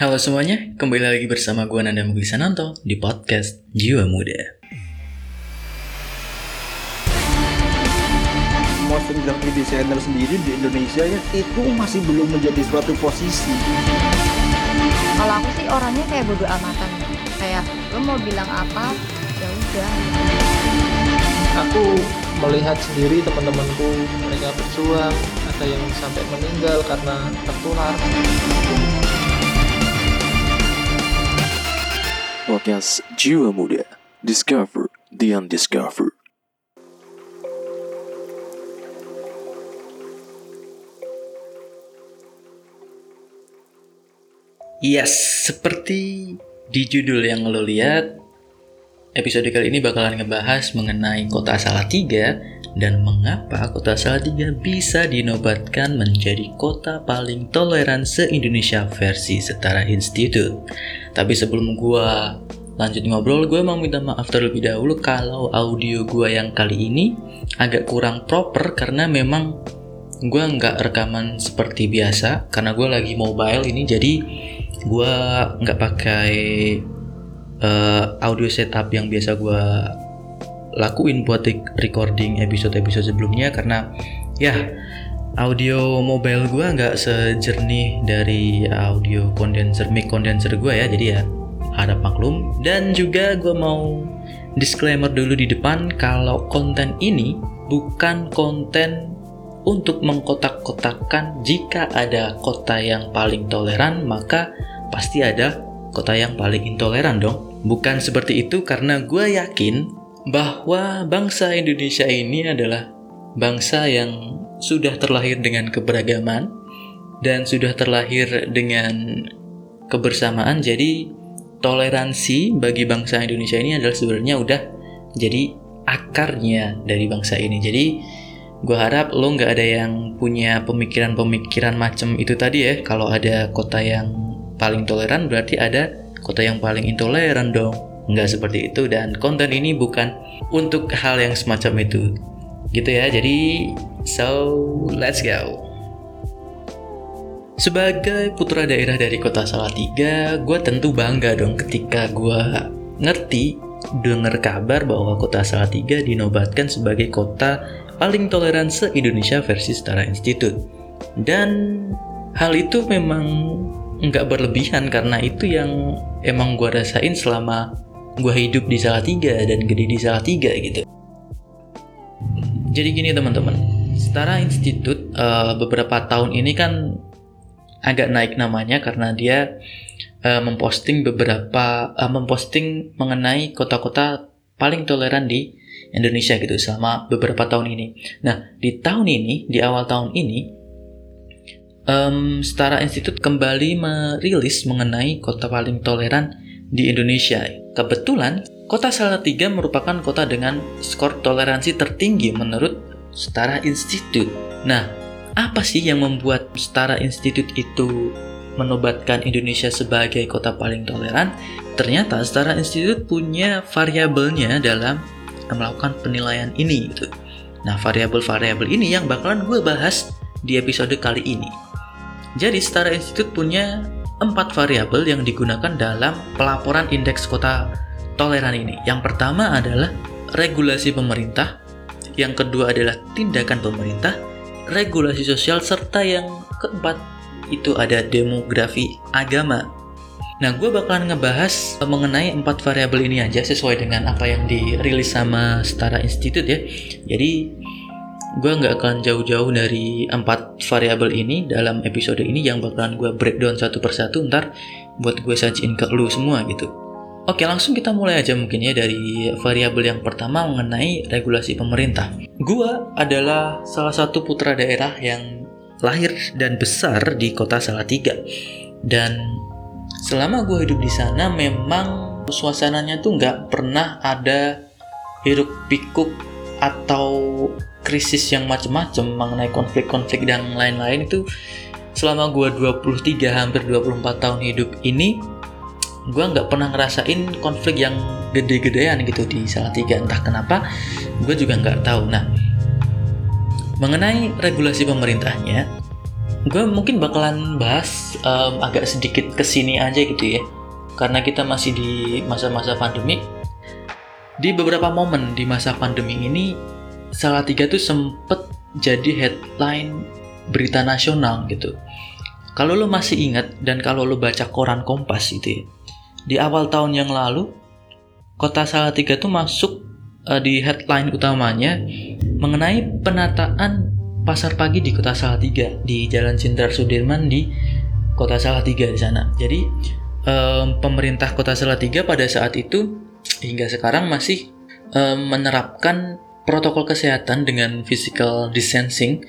Halo semuanya, kembali lagi bersama gue Nanda Mugi Sananto di podcast Jiwa Muda. Posting graphic designer sendiri di Indonesia ya itu masih belum menjadi suatu posisi. Kalau aku sih orangnya kayak bodo amatan. Kayak lo mau bilang apa, ya udah. aku melihat sendiri teman-temanku mereka berjuang ada yang sampai meninggal karena tertular Podcast Jiwa Muda Discover the Undiscovered. Yes, seperti di judul yang lo lihat, episode kali ini bakalan ngebahas mengenai kota Salatiga dan mengapa kota Salatiga bisa dinobatkan menjadi kota paling toleran se-Indonesia versi Setara Institute. Tapi sebelum gua lanjut ngobrol, gue mau minta maaf terlebih dahulu kalau audio gua yang kali ini agak kurang proper karena memang gue nggak rekaman seperti biasa karena gue lagi mobile ini jadi gue nggak pakai eh, audio setup yang biasa gue lakuin buat re- recording episode-episode sebelumnya karena ya audio mobile gue nggak sejernih dari audio condenser mic condenser gue ya. Jadi ya harap maklum. Dan juga gue mau disclaimer dulu di depan kalau konten ini bukan konten untuk mengkotak-kotakan. Jika ada kota yang paling toleran maka pasti ada kota yang paling intoleran dong bukan seperti itu karena gue yakin bahwa bangsa Indonesia ini adalah bangsa yang sudah terlahir dengan keberagaman dan sudah terlahir dengan kebersamaan. Jadi toleransi bagi bangsa Indonesia ini adalah sebenarnya udah jadi akarnya dari bangsa ini. Jadi gue harap lo nggak ada yang punya pemikiran-pemikiran macam itu tadi ya. Kalau ada kota yang paling toleran berarti ada kota yang paling intoleran dong. Nggak seperti itu dan konten ini bukan untuk hal yang semacam itu. Gitu ya jadi so let's go. Sebagai putra daerah dari kota Salatiga, gue tentu bangga dong ketika gue ngerti dengar kabar bahwa kota Salatiga dinobatkan sebagai kota paling toleran se-Indonesia versi Setara Institute. Dan hal itu memang nggak berlebihan karena itu yang emang gue rasain selama gue hidup di Salatiga dan gede di Salatiga gitu. Jadi gini teman-teman, Setara Institute eh, beberapa tahun ini kan agak naik namanya karena dia eh, memposting beberapa eh, memposting mengenai kota-kota paling toleran di Indonesia gitu selama beberapa tahun ini. Nah di tahun ini di awal tahun ini em, Setara Institute kembali merilis mengenai kota paling toleran di Indonesia. Kebetulan kota Salatiga merupakan kota dengan skor toleransi tertinggi menurut Setara Institute. Nah apa sih yang membuat Setara Institute itu menobatkan Indonesia sebagai kota paling toleran? Ternyata Setara Institute punya variabelnya dalam melakukan penilaian ini gitu. Nah, variabel-variabel ini yang bakalan gue bahas di episode kali ini. Jadi Setara Institute punya empat variabel yang digunakan dalam pelaporan indeks kota toleran ini. Yang pertama adalah regulasi pemerintah, yang kedua adalah tindakan pemerintah, regulasi sosial, serta yang keempat itu ada demografi agama. Nah, gue bakalan ngebahas mengenai empat variabel ini aja sesuai dengan apa yang dirilis sama Setara Institute ya. Jadi, gue nggak akan jauh-jauh dari empat variabel ini dalam episode ini yang bakalan gue breakdown satu persatu ntar buat gue sajiin ke lu semua gitu. Oke, langsung kita mulai aja mungkin ya dari variabel yang pertama mengenai regulasi pemerintah. Gua adalah salah satu putra daerah yang lahir dan besar di kota Salatiga. Dan selama gue hidup di sana memang suasananya tuh nggak pernah ada hiruk pikuk atau krisis yang macem-macem mengenai konflik-konflik dan lain-lain itu selama gue 23 hampir 24 tahun hidup ini gue nggak pernah ngerasain konflik yang gede-gedean gitu di Salatiga entah kenapa gue juga nggak tahu. Nah mengenai regulasi pemerintahnya gue mungkin bakalan bahas em, agak sedikit ke sini aja gitu ya. Karena kita masih di masa-masa pandemi. Di beberapa momen di masa pandemi ini Salatiga tuh sempet jadi headline berita nasional gitu kalau lo masih ingat dan kalau lo baca koran Kompas gitu ya di awal tahun yang lalu kota Salatiga tuh masuk eh, di headline utamanya mengenai penataan pasar pagi di kota Salatiga di Jalan Jenderal Sudirman di kota Salatiga di sana. Jadi em, pemerintah kota Salatiga pada saat itu hingga sekarang masih em, menerapkan protokol kesehatan dengan physical distancing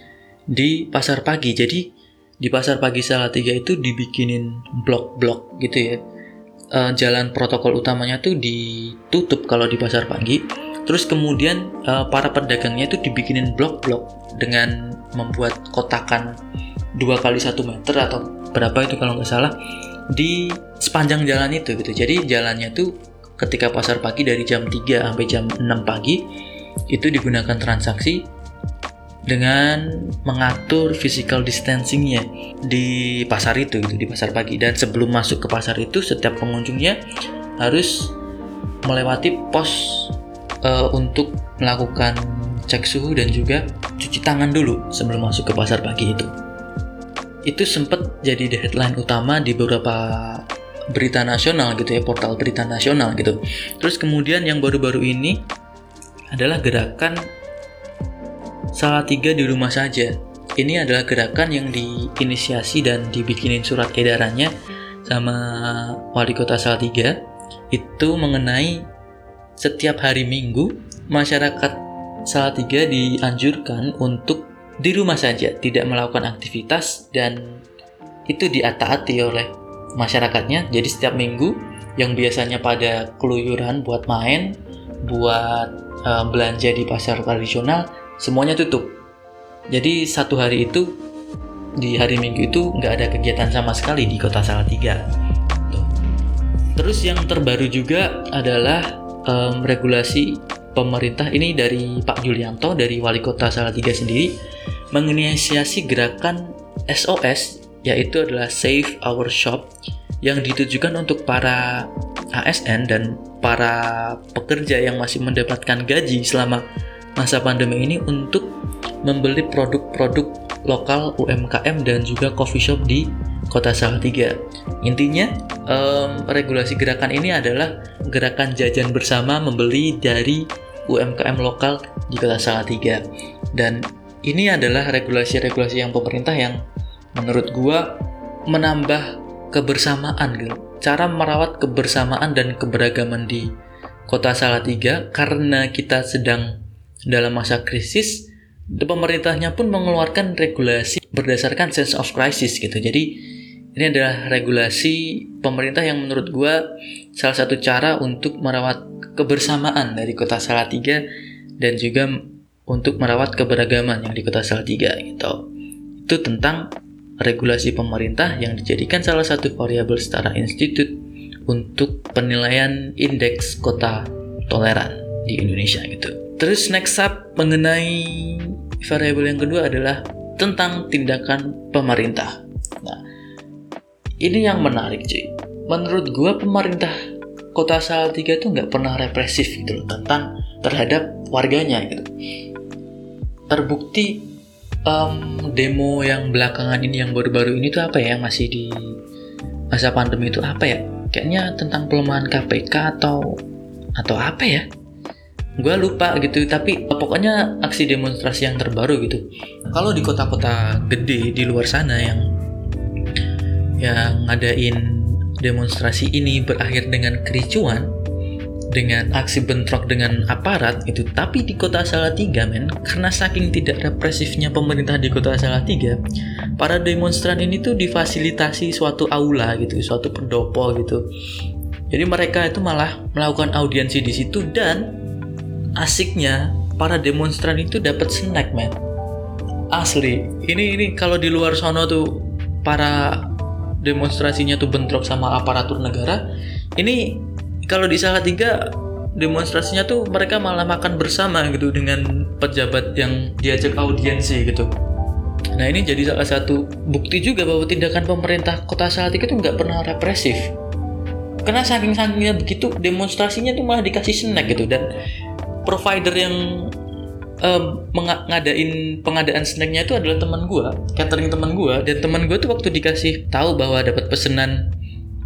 di pasar pagi. Jadi di pasar pagi Salatiga itu dibikinin blok-blok gitu ya. Eh, jalan protokol utamanya tuh ditutup kalau di pasar pagi. Terus kemudian eh, para pedagangnya itu dibikinin blok-blok dengan membuat kotakan dua kali satu meter atau berapa itu kalau nggak salah di sepanjang jalan itu gitu. Jadi jalannya tuh ketika pasar pagi dari jam 3 sampai jam 6 pagi itu digunakan transaksi dengan mengatur physical distancingnya di pasar itu gitu di pasar pagi. Dan sebelum masuk ke pasar itu setiap pengunjungnya harus melewati pos eh, untuk melakukan cek suhu dan juga cuci tangan dulu sebelum masuk ke pasar pagi itu. Itu sempat jadi the headline utama di beberapa berita nasional gitu ya portal berita nasional gitu. Terus kemudian yang baru-baru ini adalah gerakan salah tiga di rumah saja ini adalah gerakan yang diinisiasi dan dibikinin surat edarannya sama wali kota Salatiga itu mengenai setiap hari Minggu masyarakat Salatiga dianjurkan untuk di rumah saja, tidak melakukan aktivitas dan itu diataati oleh masyarakatnya. Jadi setiap minggu yang biasanya pada keluyuran buat main, buat eh, belanja di pasar tradisional, semuanya tutup. Jadi satu hari itu di hari Minggu itu nggak ada kegiatan sama sekali di kota Salatiga. Tuh. Terus yang terbaru juga adalah em, regulasi pemerintah ini dari Pak Yulianto dari Wali Kota Salatiga sendiri menginisiasi gerakan SOS yaitu adalah Save Our Shop yang ditujukan untuk para ASN dan para pekerja yang masih mendapatkan gaji selama masa pandemi ini untuk membeli produk-produk lokal UMKM dan juga coffee shop di Kota Salatiga. Intinya, em, regulasi gerakan ini adalah gerakan jajan bersama membeli dari UMKM lokal di Kota Salatiga. Dan ini adalah regulasi-regulasi yang pemerintah yang menurut gua menambah kebersamaan gitu. Cara merawat kebersamaan dan keberagaman di Kota Salatiga karena kita sedang dalam masa krisis, pemerintahnya pun mengeluarkan regulasi berdasarkan sense of crisis gitu. Jadi ini adalah regulasi pemerintah yang menurut gua salah satu cara untuk merawat kebersamaan dari Kota Salatiga dan juga untuk merawat keberagaman yang di Kota Salatiga gitu. Itu tentang regulasi pemerintah yang dijadikan salah satu variabel setara institut untuk penilaian indeks kota toleran di Indonesia gitu. Terus next up mengenai variabel yang kedua adalah tentang tindakan pemerintah. Nah, ini yang menarik cuy. Menurut gua pemerintah kota Salatiga tuh nggak pernah represif gitu loh tentang terhadap warganya gitu. Terbukti em, demo yang belakangan ini yang baru-baru ini tuh apa ya masih di masa pandemi itu apa ya? Kayaknya tentang pelemahan KPK atau atau apa ya? Gue lupa gitu, tapi pokoknya aksi demonstrasi yang terbaru gitu. Kalau di kota-kota gede di luar sana yang yang ngadain demonstrasi ini berakhir dengan kericuan dengan aksi bentrok dengan aparat itu tapi di kota Salatiga men karena saking tidak represifnya pemerintah di kota Salatiga para demonstran ini tuh difasilitasi suatu aula gitu suatu pendopo gitu. Jadi mereka itu malah melakukan audiensi di situ dan asiknya para demonstran itu dapat snack men. Asli ini ini kalau di luar sono tuh para demonstrasinya tuh bentrok sama aparatur negara ini kalau di Salatiga demonstrasinya tuh mereka malah makan bersama gitu dengan pejabat yang diajak audiensi gitu Nah ini jadi salah satu bukti juga bahwa tindakan pemerintah kota Salatiga itu nggak pernah represif. Karena saking-sakingnya begitu demonstrasinya tuh malah dikasih snack gitu dan provider yang menga- ngadain pengadaan snacknya itu adalah teman gua, catering teman gua dan teman gua tuh waktu dikasih tahu bahwa dapat pesanan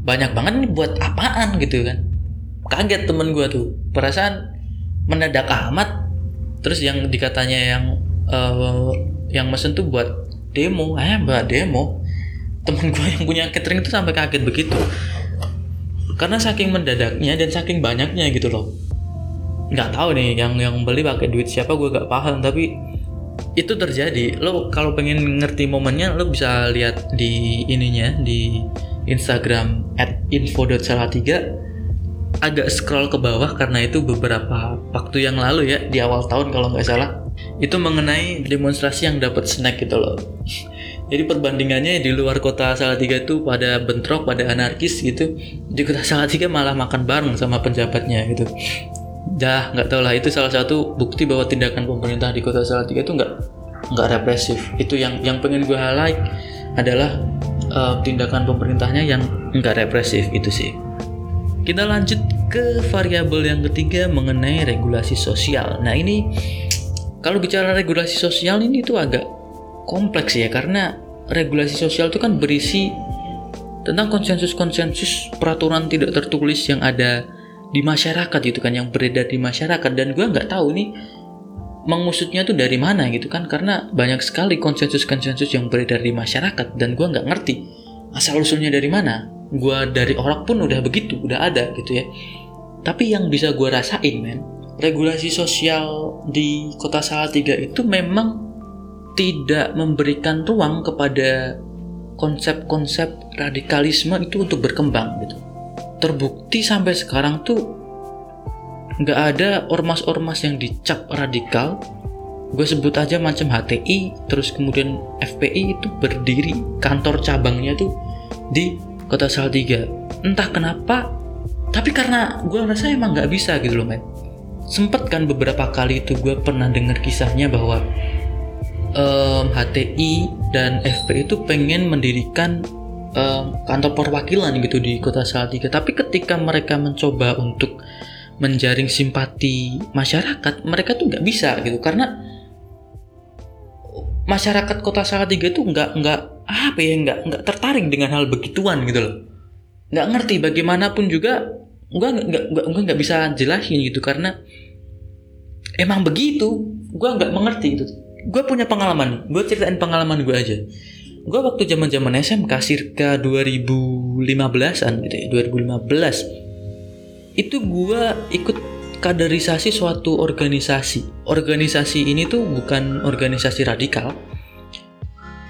banyak banget nih buat apaan gitu kan. Kaget temen gua tuh. Perasaan mendadak amat. Terus yang dikatanya yang eh, yang mesen tuh buat demo. Eh buat demo. Temen gue yang punya catering itu sampai kaget begitu. Karena saking mendadaknya dan saking banyaknya gitu loh. Nggak tahu nih yang yang beli pakai duit siapa gue gak paham. Tapi itu terjadi. Lo kalau pengen ngerti momennya lo bisa lihat di ininya di Instagram at info.salatiga agak scroll ke bawah karena itu beberapa waktu yang lalu ya di awal tahun kalau nggak salah. Itu mengenai demonstrasi yang dapat snack gitu loh. Jadi perbandingannya di luar kota Salatiga itu pada bentrok pada anarkis gitu di kota Salatiga malah makan bareng sama penjabatnya gitu. Dah nggak tau lah itu salah satu bukti bahwa tindakan pemerintah di kota Salatiga itu nggak nggak represif. Itu yang yang pengen gue highlight adalah eh, tindakan pemerintahnya yang nggak represif itu sih kita lanjut ke variabel yang ketiga mengenai regulasi sosial. Nah ini kalau bicara regulasi sosial ini tuh agak kompleks ya karena regulasi sosial itu kan berisi tentang konsensus-konsensus peraturan tidak tertulis yang ada di masyarakat gitu kan yang beredar di masyarakat dan gue nggak tahu nih mengusutnya tuh dari mana gitu kan karena banyak sekali konsensus-konsensus yang beredar di masyarakat dan gue nggak ngerti asal usulnya dari mana gue dari orang pun udah begitu udah ada gitu ya. Tapi yang bisa gue rasain men regulasi sosial di kota Salatiga itu memang tidak memberikan ruang kepada konsep-konsep radikalisme itu untuk berkembang gitu. Terbukti sampai sekarang tuh nggak ada ormas-ormas yang dicap radikal. Gue sebut aja macam HTI terus kemudian FPI itu berdiri kantor cabangnya tuh di kota Salatiga. Entah kenapa tapi karena gue rasa emang nggak bisa gitu loh men. Sempet kan beberapa kali itu gue pernah dengar kisahnya bahwa em, HTI dan FPI itu pengen mendirikan em, kantor perwakilan gitu di kota Salatiga. Tapi ketika mereka mencoba untuk menjaring simpati masyarakat mereka tuh nggak bisa gitu. Karena masyarakat kota Salatiga tuh nggak nggak apa ya nggak nggak tertarik dengan hal begituan gitu loh. Nggak ngerti bagaimanapun juga gua nggak nggak nggak- bisa jelasin gitu karena emang begitu. Gua nggak mengerti gitu. Gue punya pengalaman gue ceritain pengalaman gue aja. Gue waktu zaman zaman SMK circa 2015an gitu ya 2015 itu gue ikut kaderisasi suatu organisasi. Organisasi ini tuh bukan organisasi radikal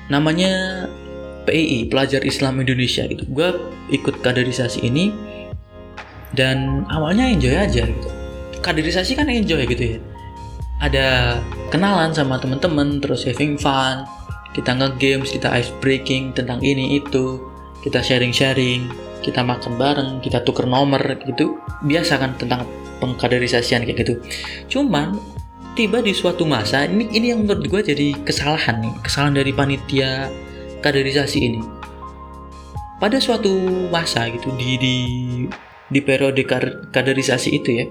namanya PII Pelajar Islam Indonesia gitu. Gue ikut kaderisasi ini dan awalnya enjoy aja gitu. Kaderisasi kan enjoy gitu ya. Ada kenalan sama temen-temen terus having fun. Kita nge-games kita ice breaking tentang ini itu. Kita sharing-sharing kita makan bareng kita tuker nomor gitu. Biasa kan tentang pengkaderisasian kayak gitu. Cuman tiba di suatu masa ini ini yang menurut gue jadi kesalahan nih kesalahan dari panitia kaderisasi ini. Pada suatu masa gitu di di di periode kaderisasi itu ya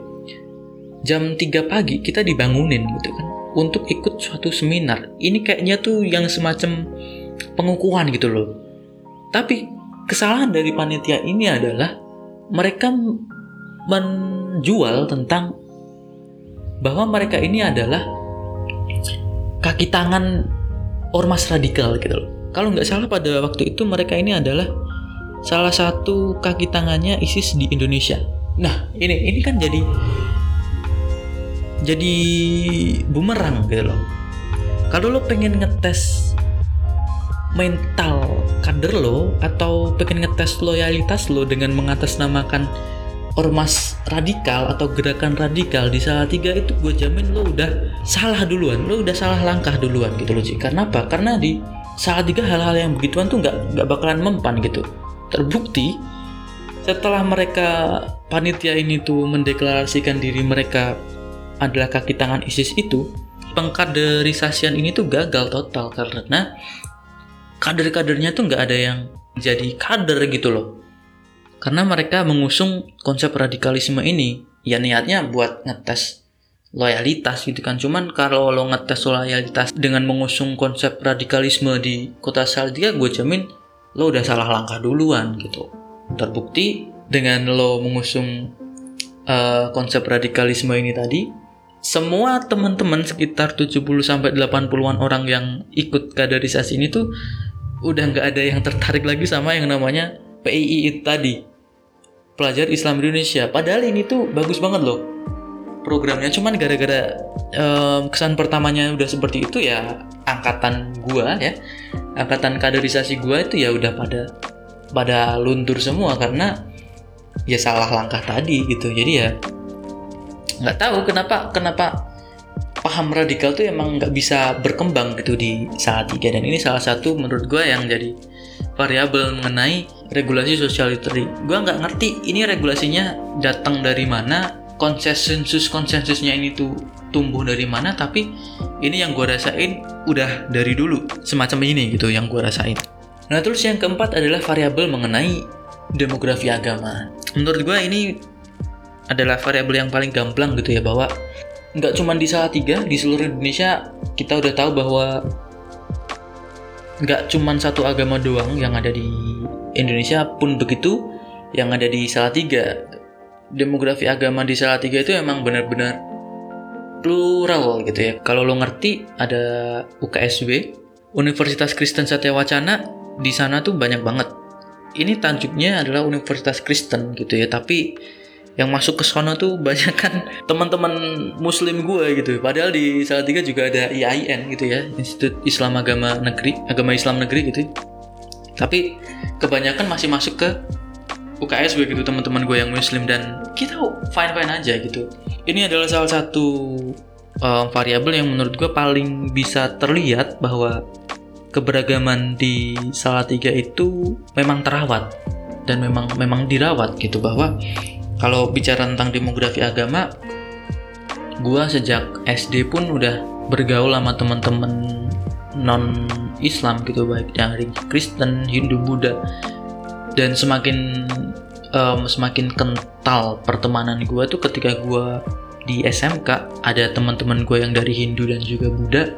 jam 3 pagi kita dibangunin gitu kan untuk ikut suatu seminar. Ini kayaknya tuh yang semacam pengukuhan gitu loh. Tapi kesalahan dari panitia ini adalah mereka menjual tentang bahwa mereka ini adalah kaki tangan ormas radikal gitu loh. Kalau nggak salah pada waktu itu mereka ini adalah salah satu kaki tangannya ISIS di Indonesia. Nah ini ini kan jadi jadi bumerang gitu loh. Kalau lo pengen ngetes mental kader lo atau pengen ngetes loyalitas lo dengan mengatasnamakan ormas radikal atau gerakan radikal di Salatiga itu gue jamin lo udah salah duluan lo udah salah langkah duluan gitu loh Ci. karena apa? Karena di Salatiga hal-hal yang begituan tuh nggak nggak bakalan mempan gitu. Terbukti setelah mereka panitia ini tuh mendeklarasikan diri mereka adalah kaki tangan ISIS itu pengkaderisasian ini tuh gagal total karena kader-kadernya tuh nggak ada yang jadi kader gitu loh karena mereka mengusung konsep radikalisme ini. Ya niatnya buat ngetes loyalitas gitu kan. Cuman kalau lo ngetes loyalitas dengan mengusung konsep radikalisme di kota Salatiga gue jamin lo udah salah langkah duluan gitu. Terbukti dengan lo mengusung uh, konsep radikalisme ini tadi semua teman-teman sekitar 70 sampai 80-an orang yang ikut kaderisasi ini tuh udah nggak ada yang tertarik lagi sama yang namanya PII itu tadi pelajar Islam Indonesia. Padahal ini tuh bagus banget loh programnya. Cuman gara-gara um, kesan pertamanya udah seperti itu ya angkatan gua ya angkatan kaderisasi gua itu ya udah pada pada luntur semua karena ya salah langkah tadi gitu. Jadi ya nggak tahu kenapa kenapa paham radikal tuh emang nggak bisa berkembang gitu di saat tiga dan ini salah satu menurut gue yang jadi variabel mengenai regulasi sosial literary. Gue nggak ngerti ini regulasinya datang dari mana konsensus konsensusnya ini tuh tumbuh dari mana tapi ini yang gue rasain udah dari dulu semacam ini gitu yang gue rasain. Nah terus yang keempat adalah variabel mengenai demografi agama. Menurut gue ini adalah variabel yang paling gamblang gitu ya bahwa nggak cuma di tiga di seluruh Indonesia kita udah tahu bahwa nggak cuma satu agama doang yang ada di Indonesia pun begitu yang ada di tiga demografi agama di tiga itu emang benar-benar plural gitu ya. Kalau lo ngerti ada UKSW Universitas Kristen Satya Wacana di sana tuh banyak banget. Ini tanjuknya adalah Universitas Kristen gitu ya tapi yang masuk ke sana tuh banyak kan teman-teman muslim gue gitu. Padahal di Salatiga juga ada IAIN gitu ya Institut Islam Agama Negeri Agama Islam Negeri gitu. Tapi kebanyakan masih masuk ke UKS gitu teman-teman gue yang muslim. Dan kita fine fine aja gitu. Ini adalah salah satu uh, variabel yang menurut gue paling bisa terlihat bahwa keberagaman di Salatiga itu memang terawat dan memang memang dirawat gitu. Bahwa kalau bicara tentang demografi agama gua sejak SD pun udah bergaul sama teman-teman non Islam gitu baik yang Kristen, Hindu, Buddha. Dan semakin um, semakin kental pertemanan gua tuh ketika gua di SMK ada teman-teman gue yang dari Hindu dan juga Buddha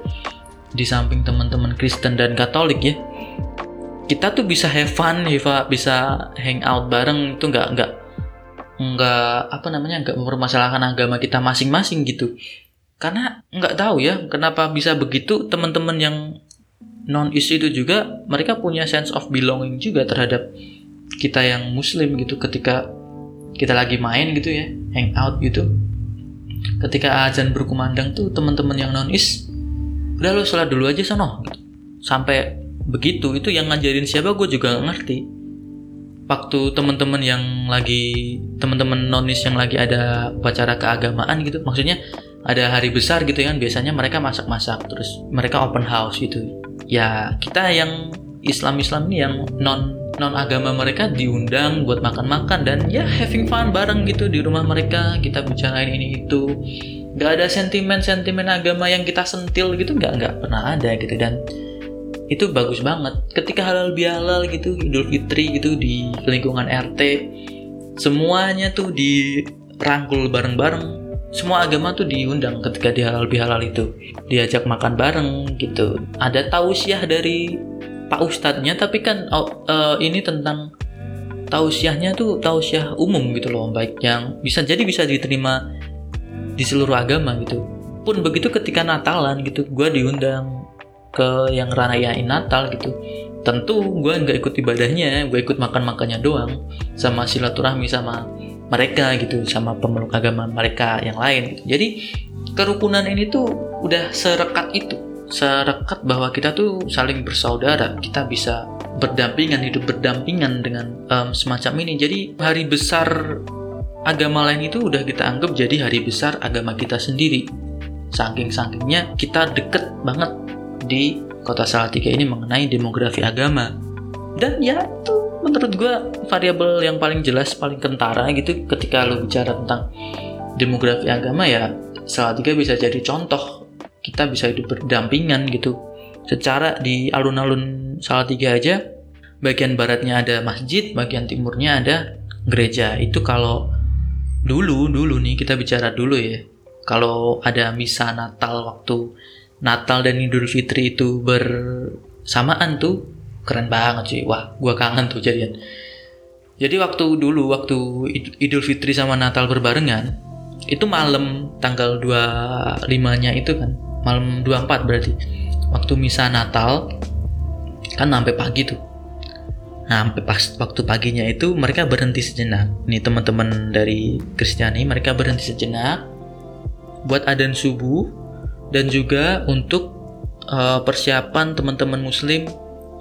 di samping teman-teman Kristen dan Katolik ya. Kita tuh bisa have fun, bisa hang out bareng itu nggak nggak nggak apa namanya nggak mempermasalahkan agama kita masing-masing gitu. Karena nggak tahu ya kenapa bisa begitu teman-teman yang non is itu juga mereka punya sense of belonging juga terhadap kita yang muslim gitu ketika kita lagi main gitu ya hang out gitu. Ketika azan berkumandang tuh teman-teman yang non is udah lo sholat dulu aja sono sampai begitu itu yang ngajarin siapa gue juga ngerti waktu teman-teman yang lagi teman-teman nonis yang lagi ada upacara keagamaan gitu maksudnya ada hari besar gitu kan biasanya mereka masak-masak terus mereka open house gitu. Ya kita yang Islam-Islam ini yang non non agama mereka diundang buat makan-makan dan ya having fun bareng gitu di rumah mereka kita bicarain ini itu. Nggak ada sentimen-sentimen agama yang kita sentil gitu nggak nggak pernah ada gitu. Dan itu bagus banget. Ketika halal bihalal gitu idul fitri gitu di lingkungan RT semuanya tuh dirangkul bareng-bareng. Semua agama tuh diundang ketika di halal bihalal itu. Diajak makan bareng gitu. Ada tausiah dari pak ustadznya tapi kan uh, ini tentang tausiahnya tuh tausiah umum gitu loh baik yang bisa jadi bisa diterima di seluruh agama gitu. Pun begitu ketika Natalan gitu gue diundang ke yang rayain Natal gitu. Tentu gue nggak ikut ibadahnya gue ikut makan makannya doang sama silaturahmi sama mereka gitu sama pemeluk agama mereka yang lain gitu. jadi kerukunan ini tuh udah serekat itu. Serekat bahwa kita tuh saling bersaudara kita bisa berdampingan hidup berdampingan dengan um, semacam ini. Jadi hari besar agama lain itu udah kita anggap jadi hari besar agama kita sendiri. Saking-sakingnya kita deket banget di kota Salatiga ini mengenai demografi agama. Dan ya itu menurut gue variabel yang paling jelas, paling kentara gitu ketika lo bicara tentang demografi agama ya Salatiga bisa jadi contoh. Kita bisa hidup berdampingan gitu. Secara di alun-alun Salatiga aja bagian baratnya ada masjid bagian timurnya ada gereja. Itu kalau dulu dulu nih kita bicara dulu ya. Kalau ada misa Natal waktu Natal dan Idul Fitri itu bersamaan tuh. Keren banget sih. Wah gua kangen tuh jadian. Jadi waktu dulu waktu Id- Idul Fitri sama Natal berbarengan itu malam tanggal 25 nya itu kan malam 24 berarti waktu misa Natal kan sampai pagi tuh. Nah, sampai pas waktu paginya itu mereka berhenti sejenak. Nih teman-teman dari Kristiani mereka berhenti sejenak buat adzan subuh dan juga untuk eh, persiapan teman-teman Muslim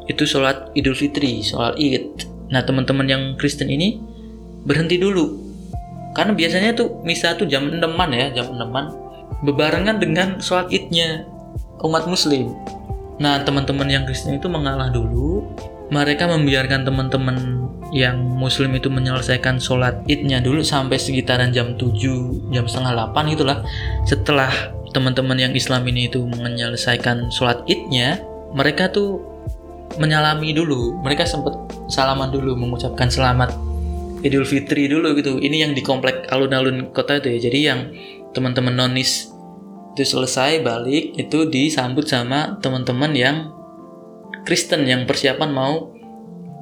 itu sholat Idul Fitri, sholat Id. Nah, teman-teman yang Kristen ini berhenti dulu. Karena biasanya tuh misa tuh jam 6 ya, jam 6 bebarengan dengan sholat Idnya umat Muslim. Nah, teman-teman yang Kristen itu mengalah dulu. Mereka membiarkan teman-teman yang Muslim itu menyelesaikan sholat idnya dulu sampai sekitaran jam 7, jam setengah 8 itulah. Setelah teman-teman yang Islam ini itu menyelesaikan sholat idnya, mereka tuh menyalami dulu. Mereka sempat salaman dulu, mengucapkan selamat Idul Fitri dulu gitu. Ini yang di komplek alun-alun kota itu ya. Jadi yang teman-teman nonis itu selesai balik itu disambut sama teman-teman yang Kristen yang persiapan mau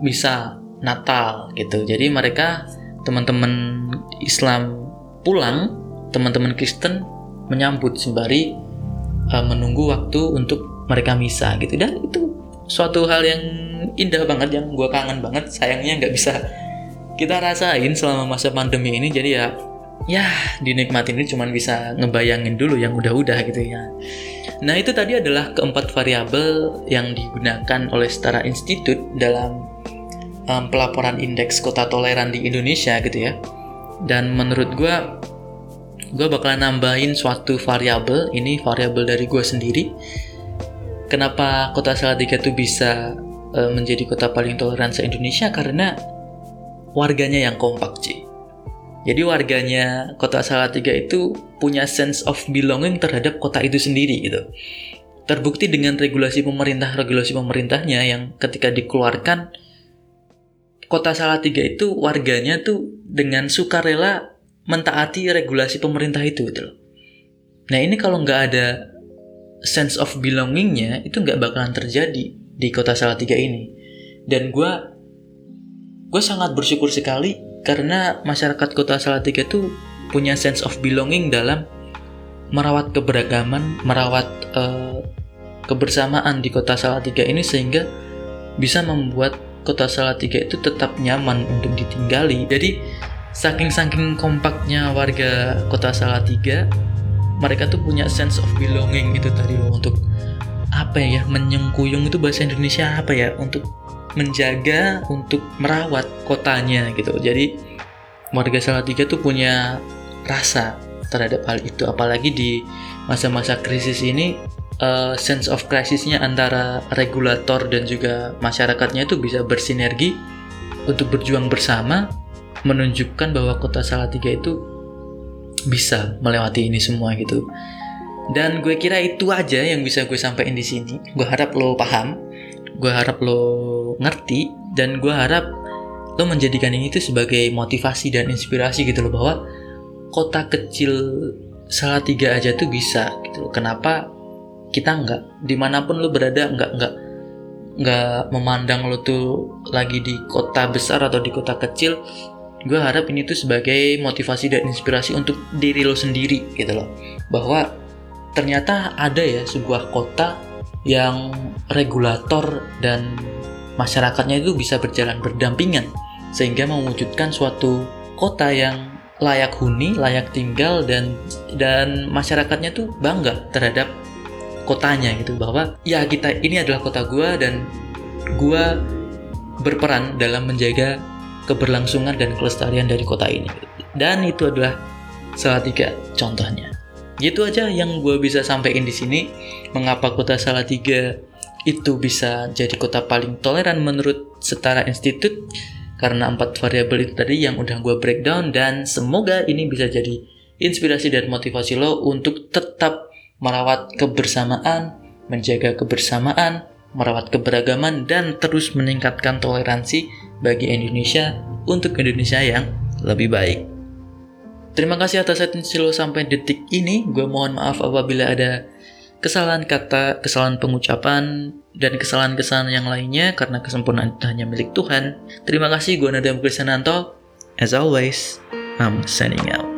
bisa Natal gitu. Jadi mereka teman-teman Islam pulang, teman-teman Kristen menyambut sembari uh, menunggu waktu untuk mereka misa gitu. Dan itu suatu hal yang indah banget yang gue kangen banget. Sayangnya nggak bisa kita rasain selama masa pandemi ini. Jadi ya ya dinikmatin ini cuman bisa ngebayangin dulu yang udah-udah gitu ya. Nah itu tadi adalah keempat variabel yang digunakan oleh Setara Institute dalam um, pelaporan indeks kota toleran di Indonesia gitu ya. Dan menurut gue, gue bakalan nambahin suatu variabel. Ini variabel dari gue sendiri. Kenapa kota Salatiga itu bisa uh, menjadi kota paling toleran se-Indonesia? Karena warganya yang kompak, Ci. Jadi warganya kota Salatiga itu punya sense of belonging terhadap kota itu sendiri gitu. Terbukti dengan regulasi pemerintah, regulasi pemerintahnya yang ketika dikeluarkan kota Salatiga itu warganya tuh dengan sukarela mentaati regulasi pemerintah itu gitu loh. Nah ini kalau nggak ada sense of belongingnya itu nggak bakalan terjadi di kota Salatiga ini. Dan gue gue sangat bersyukur sekali karena masyarakat kota Salatiga itu punya sense of belonging dalam merawat keberagaman, merawat uh, kebersamaan di kota Salatiga ini sehingga bisa membuat kota Salatiga itu tetap nyaman untuk ditinggali. Jadi saking-saking kompaknya warga kota Salatiga, mereka tuh punya sense of belonging itu tadi loh untuk apa ya menyengkuyung itu bahasa Indonesia apa ya untuk menjaga untuk merawat kotanya gitu. Jadi warga Salatiga tuh punya rasa terhadap hal itu apalagi di masa-masa krisis ini uh, sense of crisisnya antara regulator dan juga masyarakatnya itu bisa bersinergi untuk berjuang bersama menunjukkan bahwa kota Salatiga itu bisa melewati ini semua gitu. Dan gue kira itu aja yang bisa gue sampaikan di sini. Gue harap lo paham, gue harap lo ngerti, dan gue harap lo menjadikan ini tuh sebagai motivasi dan inspirasi gitu loh bahwa kota kecil Salatiga aja tuh bisa gitu loh. Kenapa kita nggak di mana pun lo berada nggak nggak nggak memandang lo tuh lagi di kota besar atau di kota kecil gue harap ini tuh sebagai motivasi dan inspirasi untuk diri lo sendiri gitu loh. Bahwa ternyata ada ya sebuah kota yang regulator dan masyarakatnya itu bisa berjalan berdampingan sehingga mewujudkan suatu kota yang layak huni, layak tinggal dan dan masyarakatnya tuh bangga terhadap kotanya gitu. Bahwa ya kita ini adalah kota gua dan gua berperan dalam menjaga keberlangsungan dan kelestarian dari kota ini. Dan itu adalah salah tiga contohnya. Gitu aja yang gue bisa sampaikan di sini mengapa kota Salatiga itu bisa jadi kota paling toleran menurut Setara Institute karena empat variabel itu tadi yang udah gue breakdown dan semoga ini bisa jadi inspirasi dan motivasi lo untuk tetap merawat kebersamaan, menjaga kebersamaan, merawat keberagaman, dan terus meningkatkan toleransi bagi Indonesia untuk Indonesia yang lebih baik. Terima kasih atas atensi lo sampai detik ini. Gue mohon maaf apabila ada kesalahan kata, kesalahan pengucapan, dan kesalahan-kesalahan yang lainnya karena kesempurnaan itu hanya milik Tuhan. Terima kasih, gue Nadam Kristananto. As always, I'm signing out.